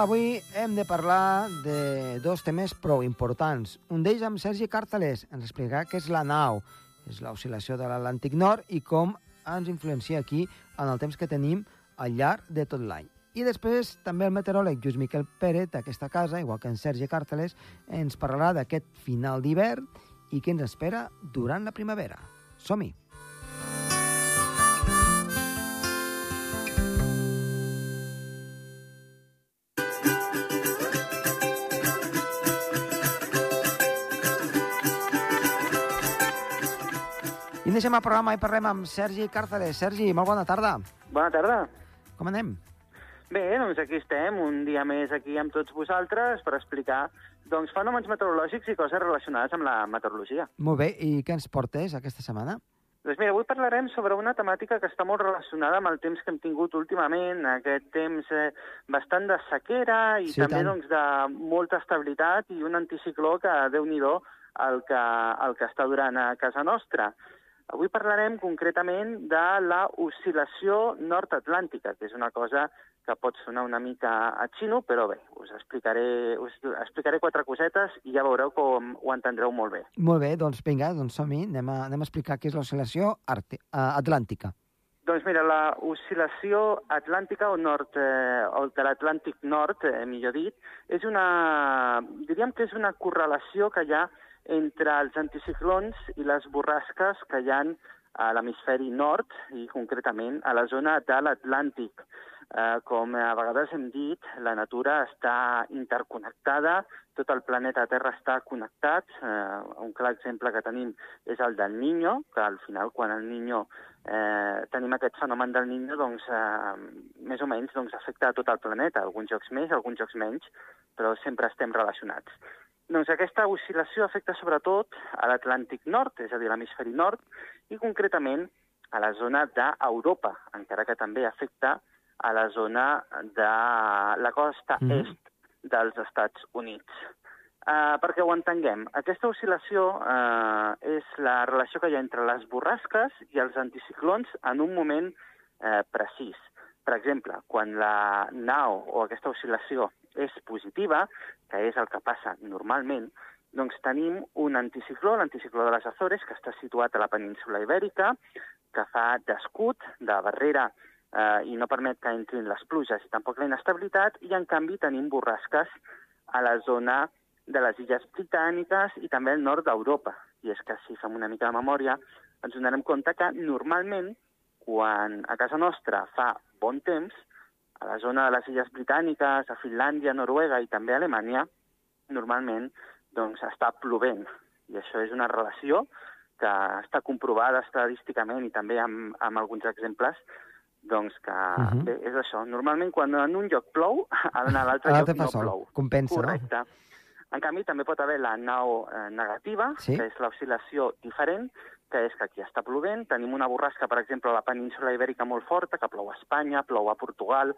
D'avui hem de parlar de dos temes prou importants. Un d'ells amb Sergi Càrteles ens explicarà què és la nau, és l'oscil·lació de l'Atlàntic Nord i com ens influencia aquí en el temps que tenim al llarg de tot l'any. I després també el meteoròleg Lluís Miquel Pérez d'aquesta casa, igual que en Sergi Càrteles, ens parlarà d'aquest final d'hivern i què ens espera durant la primavera. Som-hi! Deixem el programa i parlem amb Sergi Càrceles. Sergi, molt bona tarda. Bona tarda. Com anem? Bé, doncs aquí estem, un dia més aquí amb tots vosaltres per explicar doncs, fenòmens meteorològics i coses relacionades amb la meteorologia. Molt bé, i què ens portes aquesta setmana? Doncs mira, avui parlarem sobre una temàtica que està molt relacionada amb el temps que hem tingut últimament, aquest temps eh, bastant de sequera i Sí, també tant. doncs, de molta estabilitat i un anticicló que, déu nhi el, que, el que està durant a casa nostra. Avui parlarem concretament de la oscil·lació nord-atlàntica, que és una cosa que pot sonar una mica a xino, però bé, us explicaré, us explicaré quatre cosetes i ja veureu com ho entendreu molt bé. Molt bé, doncs vinga, doncs som-hi. Anem, a, anem a explicar què és l'oscil·lació atlàntica. Doncs mira, la oscil·lació atlàntica o, nord, eh, o de l'Atlàntic Nord, eh, millor dit, és una, diríem que és una correlació que hi ha entre els anticiclons i les borrasques que hi ha a l'hemisferi nord i concretament a la zona de l'Atlàntic. Eh, com a vegades hem dit, la natura està interconnectada, tot el planeta Terra està connectat. Eh, un clar exemple que tenim és el del Niño, que al final quan el Niño eh, tenim aquest fenomen del Niño, doncs, eh, més o menys doncs, afecta a tot el planeta, alguns jocs més, alguns jocs menys, però sempre estem relacionats. Doncs aquesta oscil·lació afecta sobretot a l'Atlàntic Nord, és a dir, l'hemisferi nord, i concretament a la zona d'Europa, encara que també afecta a la zona de la costa Mhm. est dels Estats Units. Uh, perquè ho entenguem, aquesta oscil·lació uh, és la relació que hi ha entre les borrasques i els anticiclons en un moment uh, precís. Per exemple, quan la nau o aquesta oscil·lació és positiva, que és el que passa normalment, doncs tenim un anticicló, l'anticicló de les Azores, que està situat a la península Ibèrica, que fa d'escut, de barrera, eh, i no permet que entrin les pluges i tampoc la inestabilitat, i en canvi tenim borrasques a la zona de les illes britàniques i també al nord d'Europa. I és que si fem una mica de memòria, ens donarem compte que normalment, quan a casa nostra fa bon temps, a la zona de les illes britàniques, a Finlàndia, Noruega i també a Alemanya, normalment doncs, està plovent. I això és una relació que està comprovada estadísticament i també amb, amb alguns exemples doncs que uh Mhm. -huh. bé, és això. Normalment quan en un lloc plou, en l'altre A lloc l'altre fa no sol. plou. Compensa, no? Correcte. En canvi, també pot haver la nau eh, negativa, Sí. que és l'oscil·lació diferent, que és que aquí està plovent. Tenim una borrasca, per exemple, a la península ibèrica molt forta, que plou a Espanya, plou a Portugal,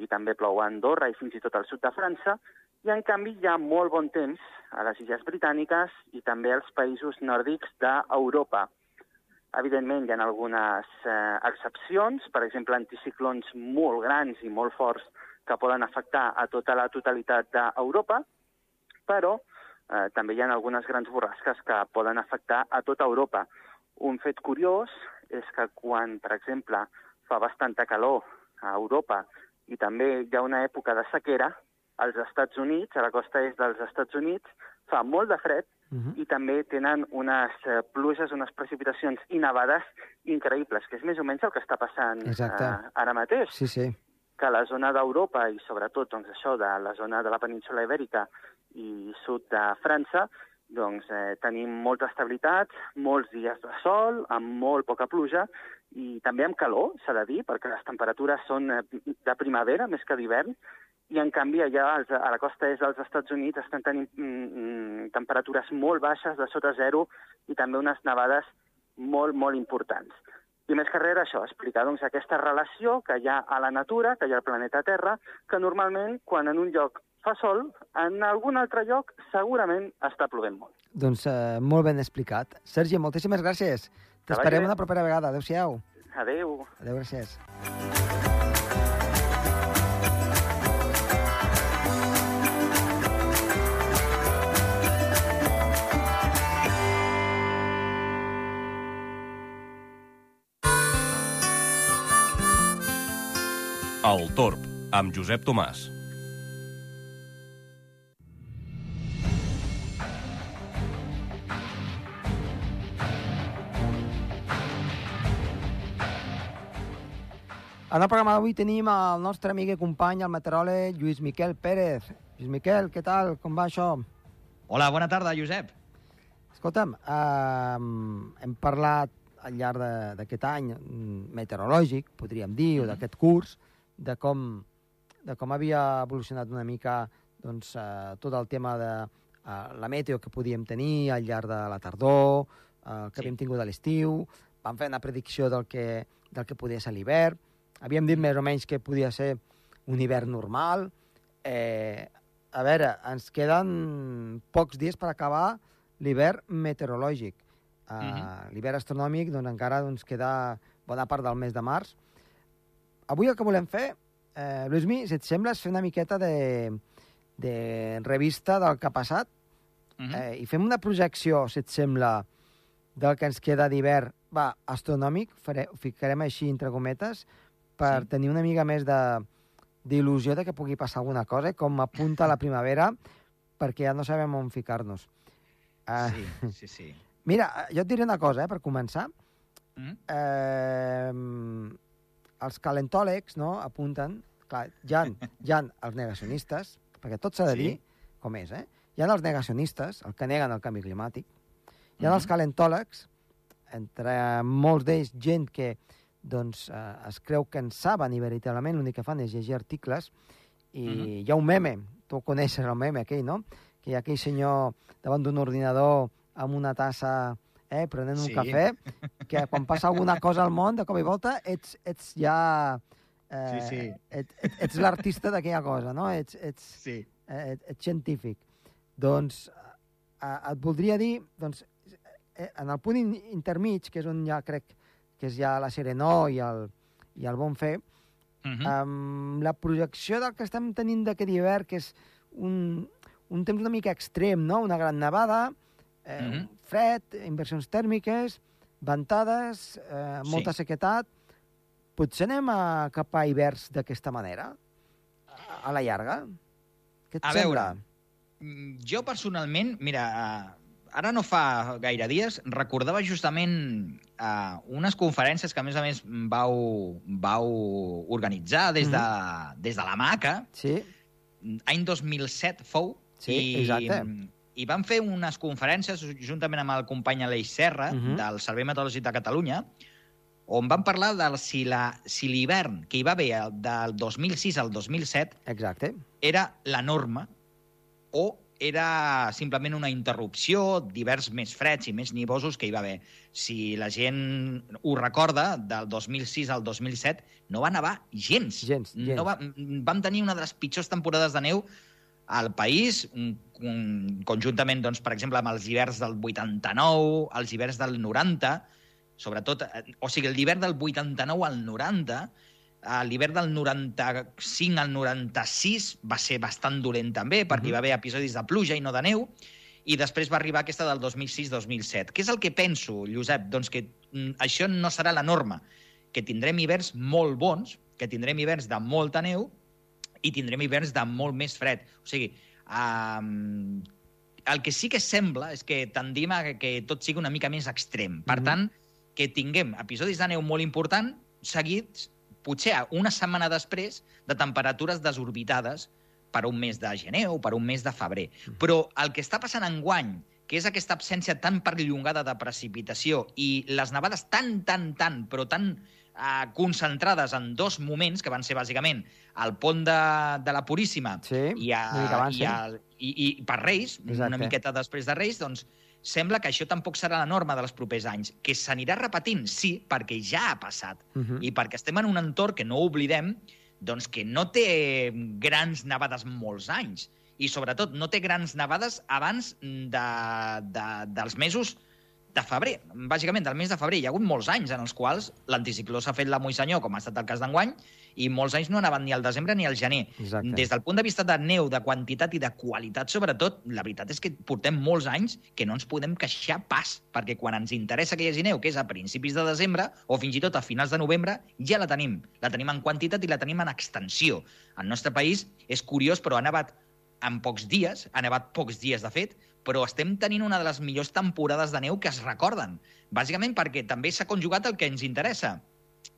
i també plou a Andorra i fins i tot al sud de França. I, en canvi, hi ha molt bon temps a les illes britàniques i també als països nòrdics d'Europa. Evidentment, hi ha algunes eh, excepcions, per exemple, anticiclons molt grans i molt forts que poden afectar a tota la totalitat d'Europa, però eh, també hi ha algunes grans borrasques que poden afectar a tota Europa. Un fet curiós és que quan, per exemple, fa bastanta calor a Europa i també hi ha una època de sequera, als Estats Units, a la costa est dels Estats Units, fa molt de fred Uh -huh. i també tenen unes eh, pluges, unes precipitacions i nevades increïbles, que és més o menys el que està passant Exacte. eh, ara mateix Sí, sí. que la zona d'Europa i sobretot doncs, això de la zona de la península ibèrica i sud de França, doncs eh, tenim molta estabilitat, molts dies de sol, amb molt poca pluja i també amb calor, s'ha de dir, perquè les temperatures són eh, de primavera més que d'hivern, i en canvi allà als- a la costa est dels Estats Units estan tenint mm, mm, temperatures molt baixes, de sota zero, i també unes nevades molt, molt importants. I més que res això, explicar doncs, aquesta relació que hi ha a la natura, que hi ha al planeta Terra, que normalment, quan en un lloc fa sol, en algun altre lloc segurament està plovent molt. Doncs eh, molt ben explicat. Sergi, moltíssimes gràcies. T'esperem una propera vegada. Adéu-siau. Adéu. Adéu, gràcies. El Torb, amb Josep Tomàs. En el programa d'avui tenim el nostre amic i company, el meteoròleg Lluís Miquel Pérez. Lluís Miquel, què tal? Com va això? Hola, bona tarda, Josep. Escolta'm, eh, hem parlat al llarg de- d'aquest any mm, meteorològic, podríem dir, o d'aquest curs, de com, de com havia evolucionat una mica doncs, eh, tot el tema de eh, la meteo que podíem tenir al llarg de la tardor, eh, que Sí. havíem tingut a l'estiu, vam fer una predicció del que, del que podia ser l'hivern, havíem dit més o menys que podia ser un hivern normal. Eh, a veure, ens queden pocs dies per acabar l'hivern meteorològic. Uh, Mhm. L'hivern astronòmic doncs, encara doncs, queda bona part del mes de març. Avui el que volem fer, eh, Luismi, si et sembla, és fer una miqueta de, de revista del que ha passat Uh -huh. eh, i fem una projecció, si et sembla, del que ens queda d'hivern, va, astronòmic, fare, ho ficarem així entre cometes, per Sí. tenir una mica més de d'il·lusió de que pugui passar alguna cosa, i com apunta la primavera, perquè ja no sabem on ficar-nos. Uh, Sí, sí, sí. Mira, jo et diré una cosa, eh, per començar. Mm? Eh, els calentòlegs no, apunten... Clar, hi ha, hi ha els negacionistes, perquè tot s'ha de Sí. dir com és, eh? Hi ha els negacionistes, el que neguen el canvi climàtic. Hi ha Mhm. els calentòlegs, entre molts d'ells gent que doncs, eh, es creu que en saben i veritablement l'únic que fan és llegir articles i Mhm. hi ha un meme, tu coneixes el meme aquell, no? Que hi ha aquell senyor davant d'un ordinador amb una tassa eh, prenent un Sí. cafè, que quan passa alguna cosa al món, de cop i volta, ets, ets ja... Eh, Sí, sí. Et, et, ets l'artista d'aquella cosa, no? Ets, ets, Sí. eh, et, ets científic. Doncs eh, et voldria dir, doncs, eh, en el punt in, intermig, que és on ja crec que és ja la serenor i el, i el bon fer, Uh mm. -huh. amb la projecció del que estem tenint d'aquest hivern, que és un, un temps una mica extrem, no? Una gran nevada, eh, mm Mhm. -hmm. fred, inversions tèrmiques, ventades, eh, Sí. molta sequetat. Potser anem a, cap a hiverns d'aquesta manera? A, a la llarga? Què et A sembla? Mm, Jo personalment, mira, eh, ara no fa gaire dies, recordava justament uh, unes conferències que a més a més vau, vau organitzar des de, des de la MACA, Sí, any 2007 fou, Sí, i, exacte. i vam fer unes conferències juntament amb el company Aleix Serra, Mhm. -huh. del Servei Meteorològic de Catalunya, on vam parlar de si la- si l'hivern que hi va haver el- del 2006 al 2007 exacte. era la norma o era simplement una interrupció d'hiverns més freds i més nivosos que hi va haver. Si la gent ho recorda, del 2006 al 2007 no va nevar gens. Gens, gens. No va, vam tenir una de les pitjors temporades de neu al país, un, un, conjuntament, doncs, per exemple, amb els hiverns del 89, els hiverns del 90, sobretot, eh, o sigui, l'hivern del 89 al 90, eh, l'hivern del 95 al 96 va ser bastant dolent també, perquè Mhm. hi va haver episodis de pluja i no de neu, i després va arribar aquesta del 2006-2007. Què és el que penso, Josep? Doncs que mm, això no serà la norma, que tindrem hiverns molt bons, que tindrem hiverns de molta neu i tindrem hiverns de molt més fred. O sigui, um, el que sí que sembla és que tendim a que tot sigui una mica més extrem. Per Mhm. tant, que tinguem episodis de neu molt important seguits, potser una setmana després, de temperatures desorbitades per un mes de gener o per un mes de febrer. Però el que està passant en guany, que és aquesta absència tan perllongada de precipitació i les nevades tan, tan, tan, però tan eh, concentrades en dos moments, que van ser bàsicament el pont de, de la Puríssima Sí, i, a, abans, i, a, i, i per Reis, Exacte. una miqueta després de Reis, doncs sembla que això tampoc serà la norma dels propers anys. Que s'anirà repetint, sí, perquè ja ha passat. Uh -huh. I perquè estem en un entorn que no oblidem, doncs que no té grans nevades molts anys. I sobretot no té grans nevades abans de, de, dels mesos de febrer, bàsicament del mes de febrer. Hi ha hagut molts anys en els quals l'anticicló s'ha fet la Moix Senyor, com ha estat el cas d'enguany, i molts anys no anaven ni al desembre ni al gener. Exacte. Des del punt de vista de neu, de quantitat i de qualitat, sobretot, la veritat és que portem molts anys que no ens podem queixar pas, perquè quan ens interessa que hi hagi neu, que és a principis de desembre, o fins i tot a finals de novembre, ja la tenim. La tenim en quantitat i la tenim en extensió. Al nostre país és curiós, però ha nevat en pocs dies, ha nevat pocs dies, de fet, però estem tenint una de les millors temporades de neu que es recorden. Bàsicament perquè també s'ha conjugat el que ens interessa,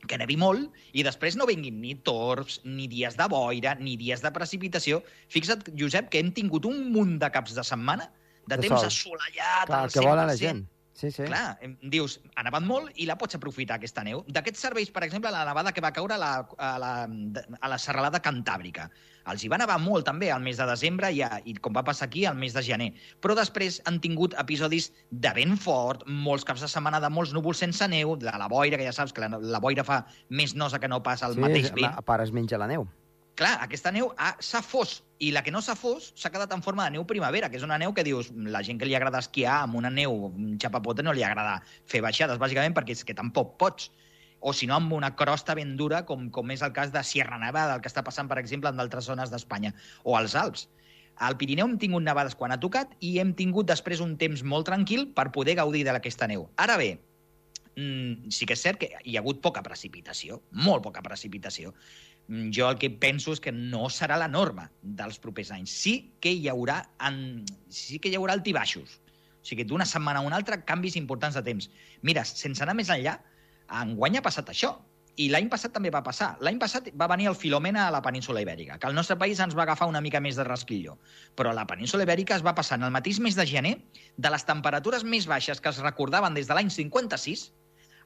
que nevi molt i després no vinguin ni torbs, ni dies de boira, ni dies de precipitació. Fixa't, Josep, que hem tingut un munt de caps de setmana de, De temps sol. assolellat Clar, el que volen la 100%. gent. Sí, sí. Clar, dius, ha nevat molt i la pots aprofitar, aquesta neu. D'aquests serveis, per exemple, la nevada que va caure a la, a la, a la serralada cantàbrica. Els hi va nevar molt, també, al mes de desembre i, a, i com va passar aquí, al mes de gener. Però després han tingut episodis de vent fort, molts caps de setmana de molts núvols sense neu, de la boira, que ja saps que la, la boira fa més nosa que no pas el sí, mateix a vent. part es menja la neu. Clar, aquesta neu ha- s'ha fos, i la que no s'ha fos s'ha quedat en forma de neu primavera, que és una neu que dius, la gent que li agrada esquiar amb una neu xapapota no li agrada fer baixades, bàsicament perquè és que tampoc pots o si no amb una crosta ben dura, com, com és el cas de Sierra Nevada, el que està passant, per exemple, en d'altres zones d'Espanya, o als Alps. Al Pirineu hem tingut nevades quan ha tocat i hem tingut després un temps molt tranquil per poder gaudir d'aquesta neu. Ara bé, mm, sí que és cert que hi ha hagut poca precipitació, molt poca precipitació. Jo el que penso és que no serà la norma dels propers anys. Sí que hi haurà, en... sí que hi haurà altibaixos. O sigui, d'una setmana a una altra, canvis importants de temps. Mira, sense anar més enllà, enguany ha passat això. I l'any passat també va passar. L'any passat va venir el Filomena a la península Ibèrica, que al nostre país ens va agafar una mica més de rasquillo. Però la península Ibèrica es va passar en el mateix mes de gener de les temperatures més baixes que es recordaven des de l'any 56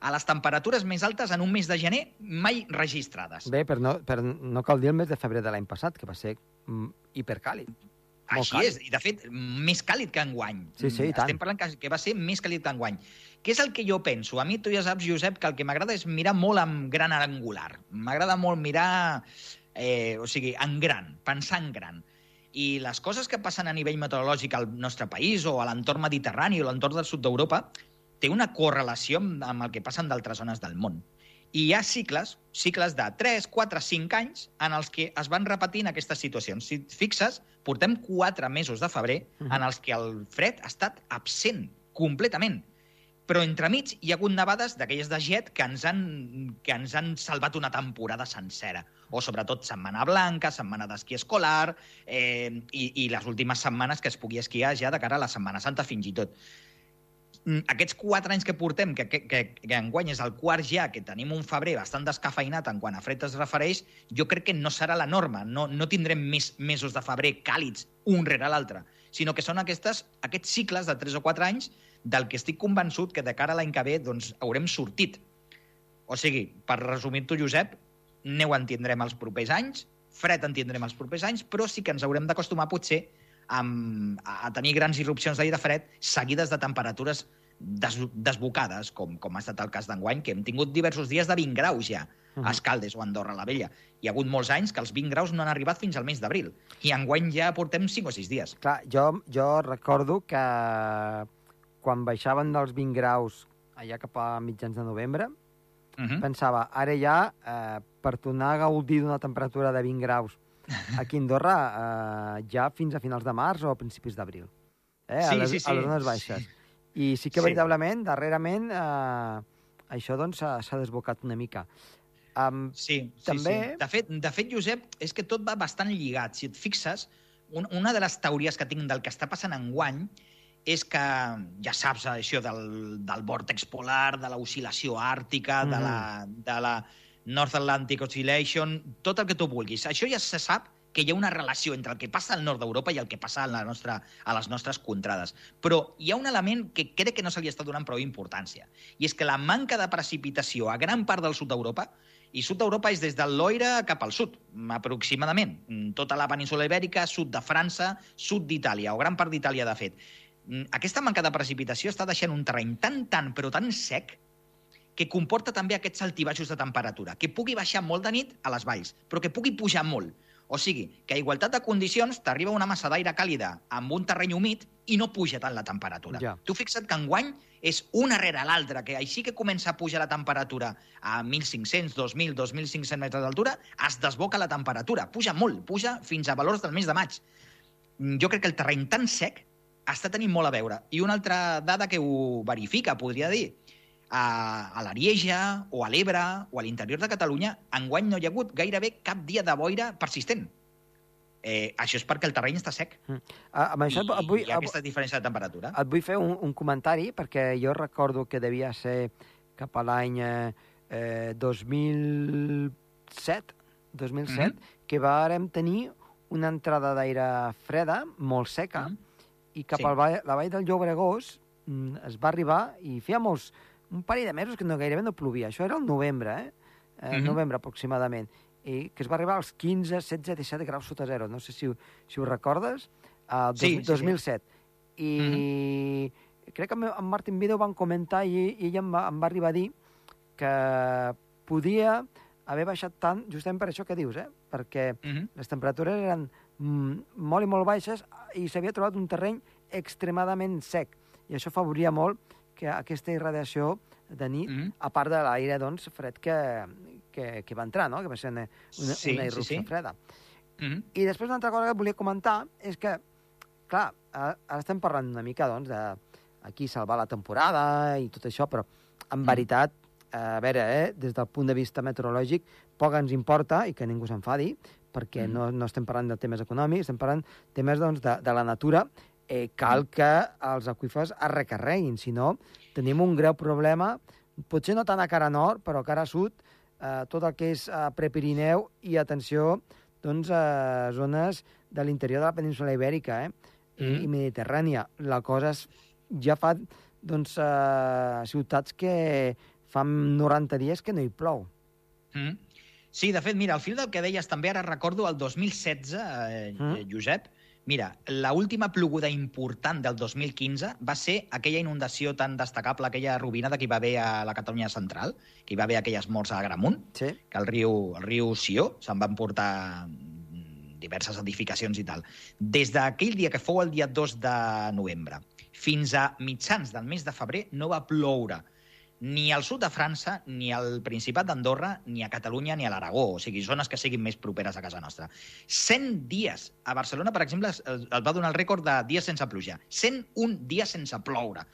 a les temperatures més altes en un mes de gener mai registrades. Bé, però no, però no cal dir el mes de febrer de l'any passat, que va ser mm, hipercàlid. Així càlid. és, i de fet, més càlid que enguany. Sí, sí, i tant. Estem parlant que, que va ser més càlid que enguany. Què és el que jo penso? A mi, tu ja saps, Josep, que el que m'agrada és mirar molt en gran angular. M'agrada molt mirar, eh, o sigui, en gran, pensar en gran. I les coses que passen a nivell meteorològic al nostre país o a l'entorn mediterrani o a l'entorn del sud d'Europa té una correlació amb, amb el que passa en d'altres zones del món. I hi ha cicles, cicles de 3, 4, 5 anys, en els que es van repetint aquestes situacions. Si et fixes, portem 4 mesos de febrer Mhm. en els que el fred ha estat absent completament. Però entremig hi ha hagut nevades d'aquelles de jet que ens, han, que ens han salvat una temporada sencera. O sobretot Setmana Blanca, Setmana d'esquí escolar eh, i, i les últimes setmanes que es pugui esquiar ja de cara a la Setmana Santa fins i tot. Mm, Aquests quatre anys que portem, que, que, que, que enguany és el quart ja, que tenim un febrer bastant descafeinat en quant a fred es refereix, jo crec que no serà la norma. No, no tindrem més mesos de febrer càlids un rere l'altre, sinó que són aquestes, aquests cicles de 3 o 4 anys del que estic convençut que de cara a l'any que ve doncs, haurem sortit. O sigui, per resumir-t'ho, Josep, neu en tindrem els propers anys, fred en tindrem els propers anys, però sí que ens haurem d'acostumar potser amb, a tenir grans irrupcions d'aire fred seguides de temperatures des, desbocades, com, com ha estat el cas d'enguany, que hem tingut diversos dies de 20 graus ja a Escaldes o a Andorra la Vella. Hi ha hagut molts anys que els 20 graus no han arribat fins al mes d'abril. I enguany ja portem 5 o 6 dies. Clar, jo, jo recordo que quan baixaven dels 20 graus allà cap a mitjans de novembre, Uh -huh. pensava, ara ja, eh, per tornar a gaudir d'una temperatura de 20 graus aquí a Andorra, eh, ja fins a finals de març o a principis d'abril. Eh, Sí, a, les, sí, sí. a les zones baixes. I sí que, Sí. veritablement, darrerament, eh, això doncs s'ha s'ha desbocat una mica. Um, Sí, sí, També- sí. De fet, de fet, Josep, és que tot va bastant lligat. Si et fixes, un, una de les teories que tinc del que està passant enguany és que, ja saps, això del, del vòrtex polar, de l'oscil·lació àrtica, de, la, de la North Atlantic Oscillation, tot el que tu vulguis. Això ja se sap que hi ha una relació entre el que passa al nord d'Europa i el que passa a, la nostra, a les nostres contrades. Però hi ha un element que crec que no se li està donant prou importància, i és que la manca de precipitació a gran part del sud d'Europa i sud d'Europa és des del Loira cap al sud, aproximadament. Mm, Tota la península ibèrica, sud de França, sud d'Itàlia, o gran part d'Itàlia, de fet. Mm, Aquesta manca de precipitació està deixant un terreny tan, tan, però tan sec que comporta també aquests altibaixos de temperatura, que pugui baixar molt de nit a les valls, però que pugui pujar molt. O sigui, que a igualtat de condicions t'arriba una massa d'aire càlida amb un terreny humit i no puja tant la temperatura. Ja. Tu fixa't que enguany és una rere l'altra, que així que comença a pujar la temperatura a 1.500, 2.000, 2.500 metres d'altura, es desboca la temperatura. Puja molt, puja fins a valors del mes de maig. Mm, Jo crec que el terreny tan sec està tenint molt a veure. I una altra dada que ho verifica, podria dir, a, a l'Arieja o a l'Ebre o a l'interior de Catalunya, enguany no hi ha hagut gairebé cap dia de boira persistent. Eh, això és perquè el terreny està sec Ah, Amb això i, et vull, hi ha aquesta diferència de temperatura. et vull fer un, un comentari, perquè jo recordo que devia ser cap a l'any eh, eh, 2007, 2007 Mhm. que vàrem tenir una entrada d'aire freda, molt seca, Mhm. i cap Sí. a la vall del Llobregós mm, es va arribar i feia molts, un parell de mesos que no, gairebé no plovia. Això era el novembre, eh? eh Mhm. novembre aproximadament. I que es va arribar als 15, 16, 17 graus sota zero. No sé si, ho- si ho recordes. Uh, Sí, sí, sí. 2007. I crec que amb Martin Video van comentar i, i ell em va, em va arribar a dir que podia haver baixat tant, justament per això que dius, eh? perquè Mhm. les temperatures eren mm, molt i molt baixes i s'havia trobat un terreny extremadament sec. I això favoria molt que aquesta irradiació de nit, Mhm. a part de l'aire doncs, fred que, que, que va entrar, no? que va ser una, una, Sí, una sí, irrupció sí. freda. Mhm. I després una altra cosa que volia comentar és que, clar, ara estem parlant una mica doncs, de aquí salvar la temporada i tot això, però en Mm. veritat, a veure, eh, des del punt de vista meteorològic, poc ens importa, i que ningú s'enfadi, perquè Mm. no, no estem parlant de temes econòmics, estem parlant temes doncs, de, de la natura, eh, cal que els aqüífers es recarreguin, si no tenim un greu problema, potser no tant a cara nord, però a cara sud, eh, tot el que és eh, Prepirineu i, atenció, doncs, a zones de l'interior de la península ibèrica eh? Mm. i mediterrània. La cosa és, ja fa doncs, eh, ciutats que fa 90 dies que no hi plou. Mhm. Sí, de fet, mira, al fil del que deies també, ara recordo el 2016, eh, Mm. eh, Josep, mira, la última ploguda important del 2015 va ser aquella inundació tan destacable, aquella robinada que hi va haver a la Catalunya central, que hi va haver aquelles morts a Agramunt, Sí? que el riu, el riu Sió se'n van portar mm, diverses edificacions i tal. Des d'aquell dia que fou el dia 2 de novembre fins a mitjans del mes de febrer no va ploure ni al sud de França, ni al Principat d'Andorra, ni a Catalunya, ni a l'Aragó, o sigui, zones que siguin més properes a casa nostra. 100 dies. A Barcelona, per exemple, es, es va donar el rècord de dies sense pluja. 101 dies sense ploure.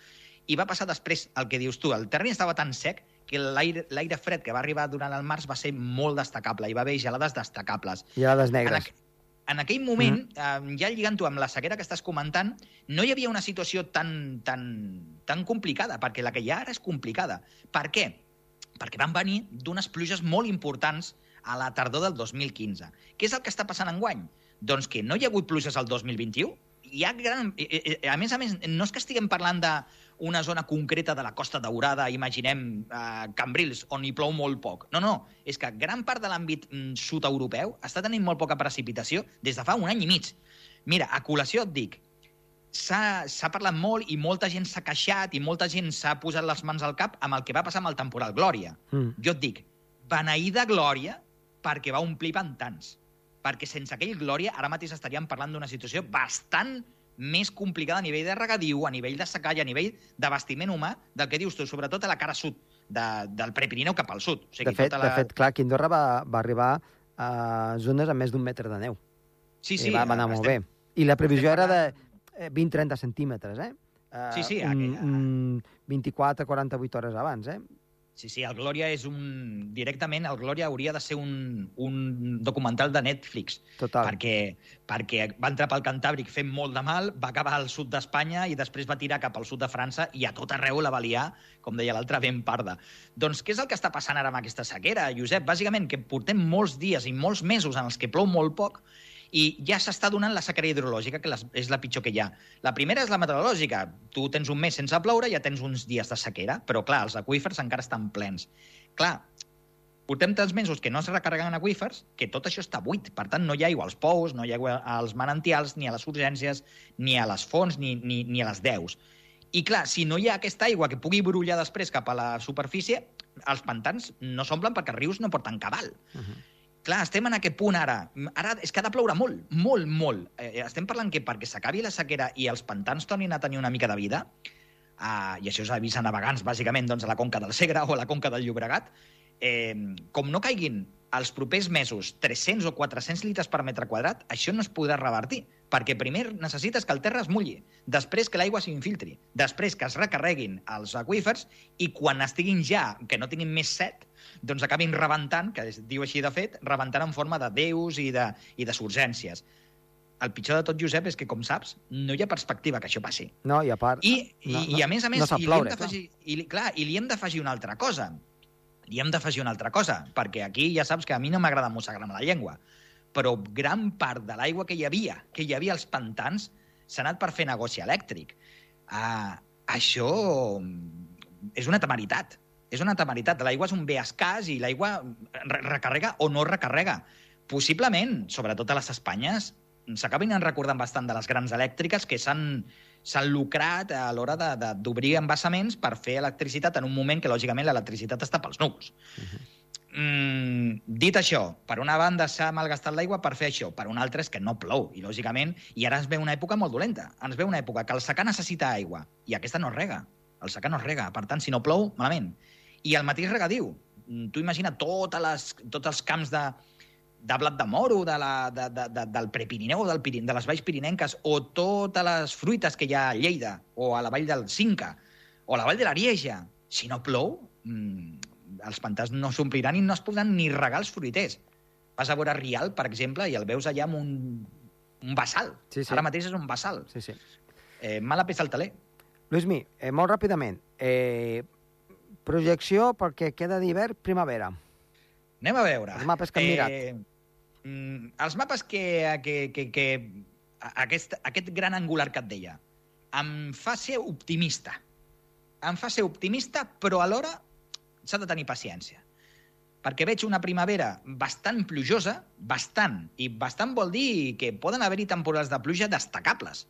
I va passar després el que dius tu. El terreny estava tan sec que l'aire fred que va arribar durant el març va ser molt destacable. Hi va haver gelades destacables. I a les En, negres. aqu en aquell moment, mm. eh, ja lligant-ho amb la sequera que estàs comentant, no hi havia una situació tan, tan, tan complicada, perquè la que hi ha ara és complicada. Per què? Perquè van venir d'unes pluges molt importants a la tardor del 2015. Què és el que està passant enguany? Doncs que no hi ha hagut pluges al 2021. Hi ha gran... eh, eh, A més a més, no és que estiguem parlant d'una zona concreta de la Costa Daurada, imaginem eh, Cambrils, on hi plou molt poc. No, no, és que gran part de l'àmbit mm, sud-europeu està tenint molt poca precipitació des de fa un any i mig. Mira, a col·lació et dic, s'ha s'ha parlat molt i molta gent s'ha queixat i molta gent s'ha posat les mans al cap amb el que va passar amb el temporal Glòria. Mm. Jo et dic, beneïda Glòria perquè va omplir pantans. Perquè sense aquell Glòria ara mateix estaríem parlant d'una situació bastant més complicada a nivell de regadiu, a nivell de secall, a nivell d'abastiment humà, del que dius tu, sobretot a la cara sud, de, del Prepirineu cap al sud. O sigui, De fet, tota la... de fet, clar, aquí a Andorra va, va arribar a zones amb més d'un metre de neu. sí, I sí, va, va anar molt estem- bé. I la previsió estem era de parlant- eh, 20-30 centímetres, eh? Eh, Sí, sí, un, aquella- un 24-48 hores abans, eh? Sí, sí, el Glòria és un... Directament, el Glòria hauria de ser un, un documental de Netflix, Total. perquè, perquè va entrar pel Cantàbric fent molt de mal, va acabar al sud d'Espanya i després va tirar cap al sud de França i a tot arreu la va liar, com deia l'altre, ben parda. Doncs què és el que està passant ara amb aquesta sequera, Josep? Bàsicament que portem molts dies i molts mesos en els que plou molt poc i ja s'està donant la sequera hidrològica, que és la pitjor que hi ha. La primera és la meteorològica. Tu tens un mes sense ploure, ja tens uns dies de sequera, però clar, els aqüífers encara estan plens. Clar, portem tants mesos que no es recarreguen aqüífers que tot això està buit. Per tant, no hi ha aigua als pous, no hi ha aigua als manantials, ni a les urgències, ni a les fonts, ni, ni, ni a les deus. I clar, si no hi ha aquesta aigua que pugui brollar després cap a la superfície, els pantans no s'omplen perquè els rius no porten cabal. Uh -huh. Clar, estem en aquest punt ara. Ara és que ha de ploure molt, molt, molt. Eh, estem parlant que perquè s'acabi la sequera i els pantans tornin a tenir una mica de vida, a, i això és avís a navegants, bàsicament, doncs, a la conca del Segre o a la conca del Llobregat, eh, com no caiguin els propers mesos 300 o 400 litres per metre quadrat, això no es podrà revertir, perquè primer necessites que el terra es mulli, després que l'aigua s'infiltri, després que es recarreguin els aquífers i quan estiguin ja, que no tinguin més set, doncs acabin rebentant, que es diu així de fet, rebentant en forma de déus i de, i de surgències. El pitjor de tot, Josep, és que, com saps, no hi ha perspectiva que això passi. No, i a part... I, i, no, i a més a més, no i li hem clar. i, clar, i li hem d'afegir una altra cosa. Li hem d'afegir una altra cosa, perquè aquí ja saps que a mi no m'agrada mossegar-me la llengua, però gran part de l'aigua que hi havia, que hi havia als pantans, s'ha anat per fer negoci elèctric. Uh, això mm, és una temeritat. És una temeritat. L'aigua és un bé escàs i l'aigua re recarrega o no recarrega. Possiblement, sobretot a les Espanyes, s'acabin recordant bastant de les grans elèctriques que s'han s'han lucrat a l'hora d'obrir embassaments per fer electricitat en un moment que, lògicament, l'electricitat està pels núvols. Mm, dit això, per una banda s'ha malgastat l'aigua per fer això, per una altra és que no plou, i lògicament, i ara ens ve una època molt dolenta. Ens ve una època que el secà necessita aigua, i aquesta no es rega. El secà no es rega, per tant, si no plou, malament. I el mateix regadiu. Mm, Tu imagina totes les, tots els camps de, de blat de moro, de la, de, de, de, del Prepirineu, del Pirin, de les valls pirinenques, o totes les fruites que hi ha a Lleida, o a la vall del Cinca, o a la vall de l'Arieja. Si no plou, mmm, els pantans no s'ompliran i no es podran ni regar els fruiters. Vas a veure Rial, per exemple, i el veus allà amb un, un bassal. Sí, sí. Ara mateix és un bassal. Sí, sí. Eh, mala peça al taler. Luismi, eh, molt ràpidament, eh, projecció perquè queda d'hivern primavera. Anem a veure. Els mapes que mirat. Mm, els mapes que, que, que, que aquest, aquest gran angular que et deia em fa ser optimista. Em fa ser optimista, però alhora s'ha de tenir paciència. Perquè veig una primavera bastant plujosa, bastant, i bastant vol dir que poden haver-hi temporals de pluja destacables.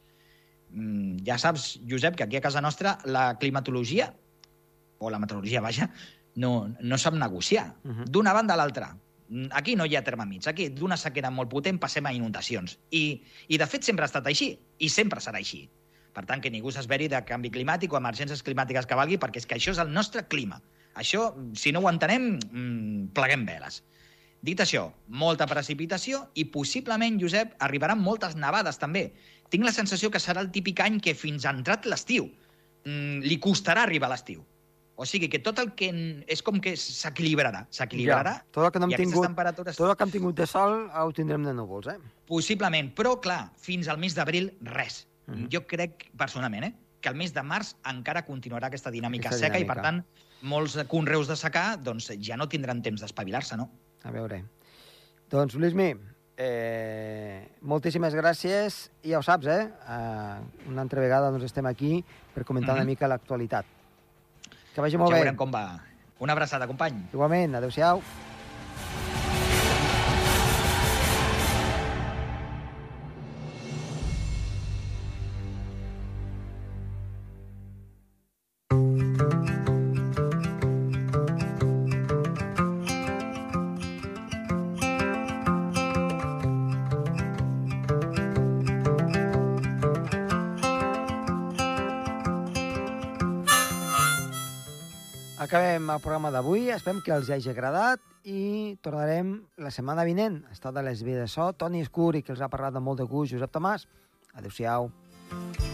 Mm, ja saps, Josep, que aquí a casa nostra la climatologia, o la meteorologia, vaja, no, no sap negociar. Uh -huh. D'una banda a l'altra. Aquí no hi ha terme mig. Aquí, d'una sequera molt potent, passem a inundacions. I, I, de fet, sempre ha estat així. I sempre serà així. Per tant, que ningú s'esveri de canvi climàtic o emergències climàtiques que valgui, perquè és que això és el nostre clima. Això, si no ho entenem, mm, pleguem veles. Dit això, molta precipitació i possiblement, Josep, arribaran moltes nevades també. Tinc la sensació que serà el típic any que fins ha entrat l'estiu mm, li costarà arribar a l'estiu. O sigui que tot el que és com que s'equilibrarà, s'equilibrarà Ja, tot el que no hem i tingut, temperatures tot el que hem tingut de sol ho tindrem de núvols, eh? possiblement, però clar, fins al mes d'abril res. Mhm. Jo crec personalment, eh, que el mes de març encara continuarà aquesta dinàmica Aquesta seca i dinàmica. per tant molts conreus de secà doncs, ja no tindran temps d'espavilar-se, no? A veure. Doncs, Luismi, eh, moltíssimes gràcies. I ja ho saps, eh? Uh, una altra vegada doncs, estem aquí per comentar una Mhm. mica l'actualitat. Que vagi molt ja bé. veurem com va. Una abraçada, company. Igualment, adeu-siau. El programa d'avui, esperem que els hagi agradat i tornarem la setmana vinent. Estat a les vies de so, Toni Escur i que els ha parlat de molt de gust, Josep Tomàs. Adéu-siau. Ah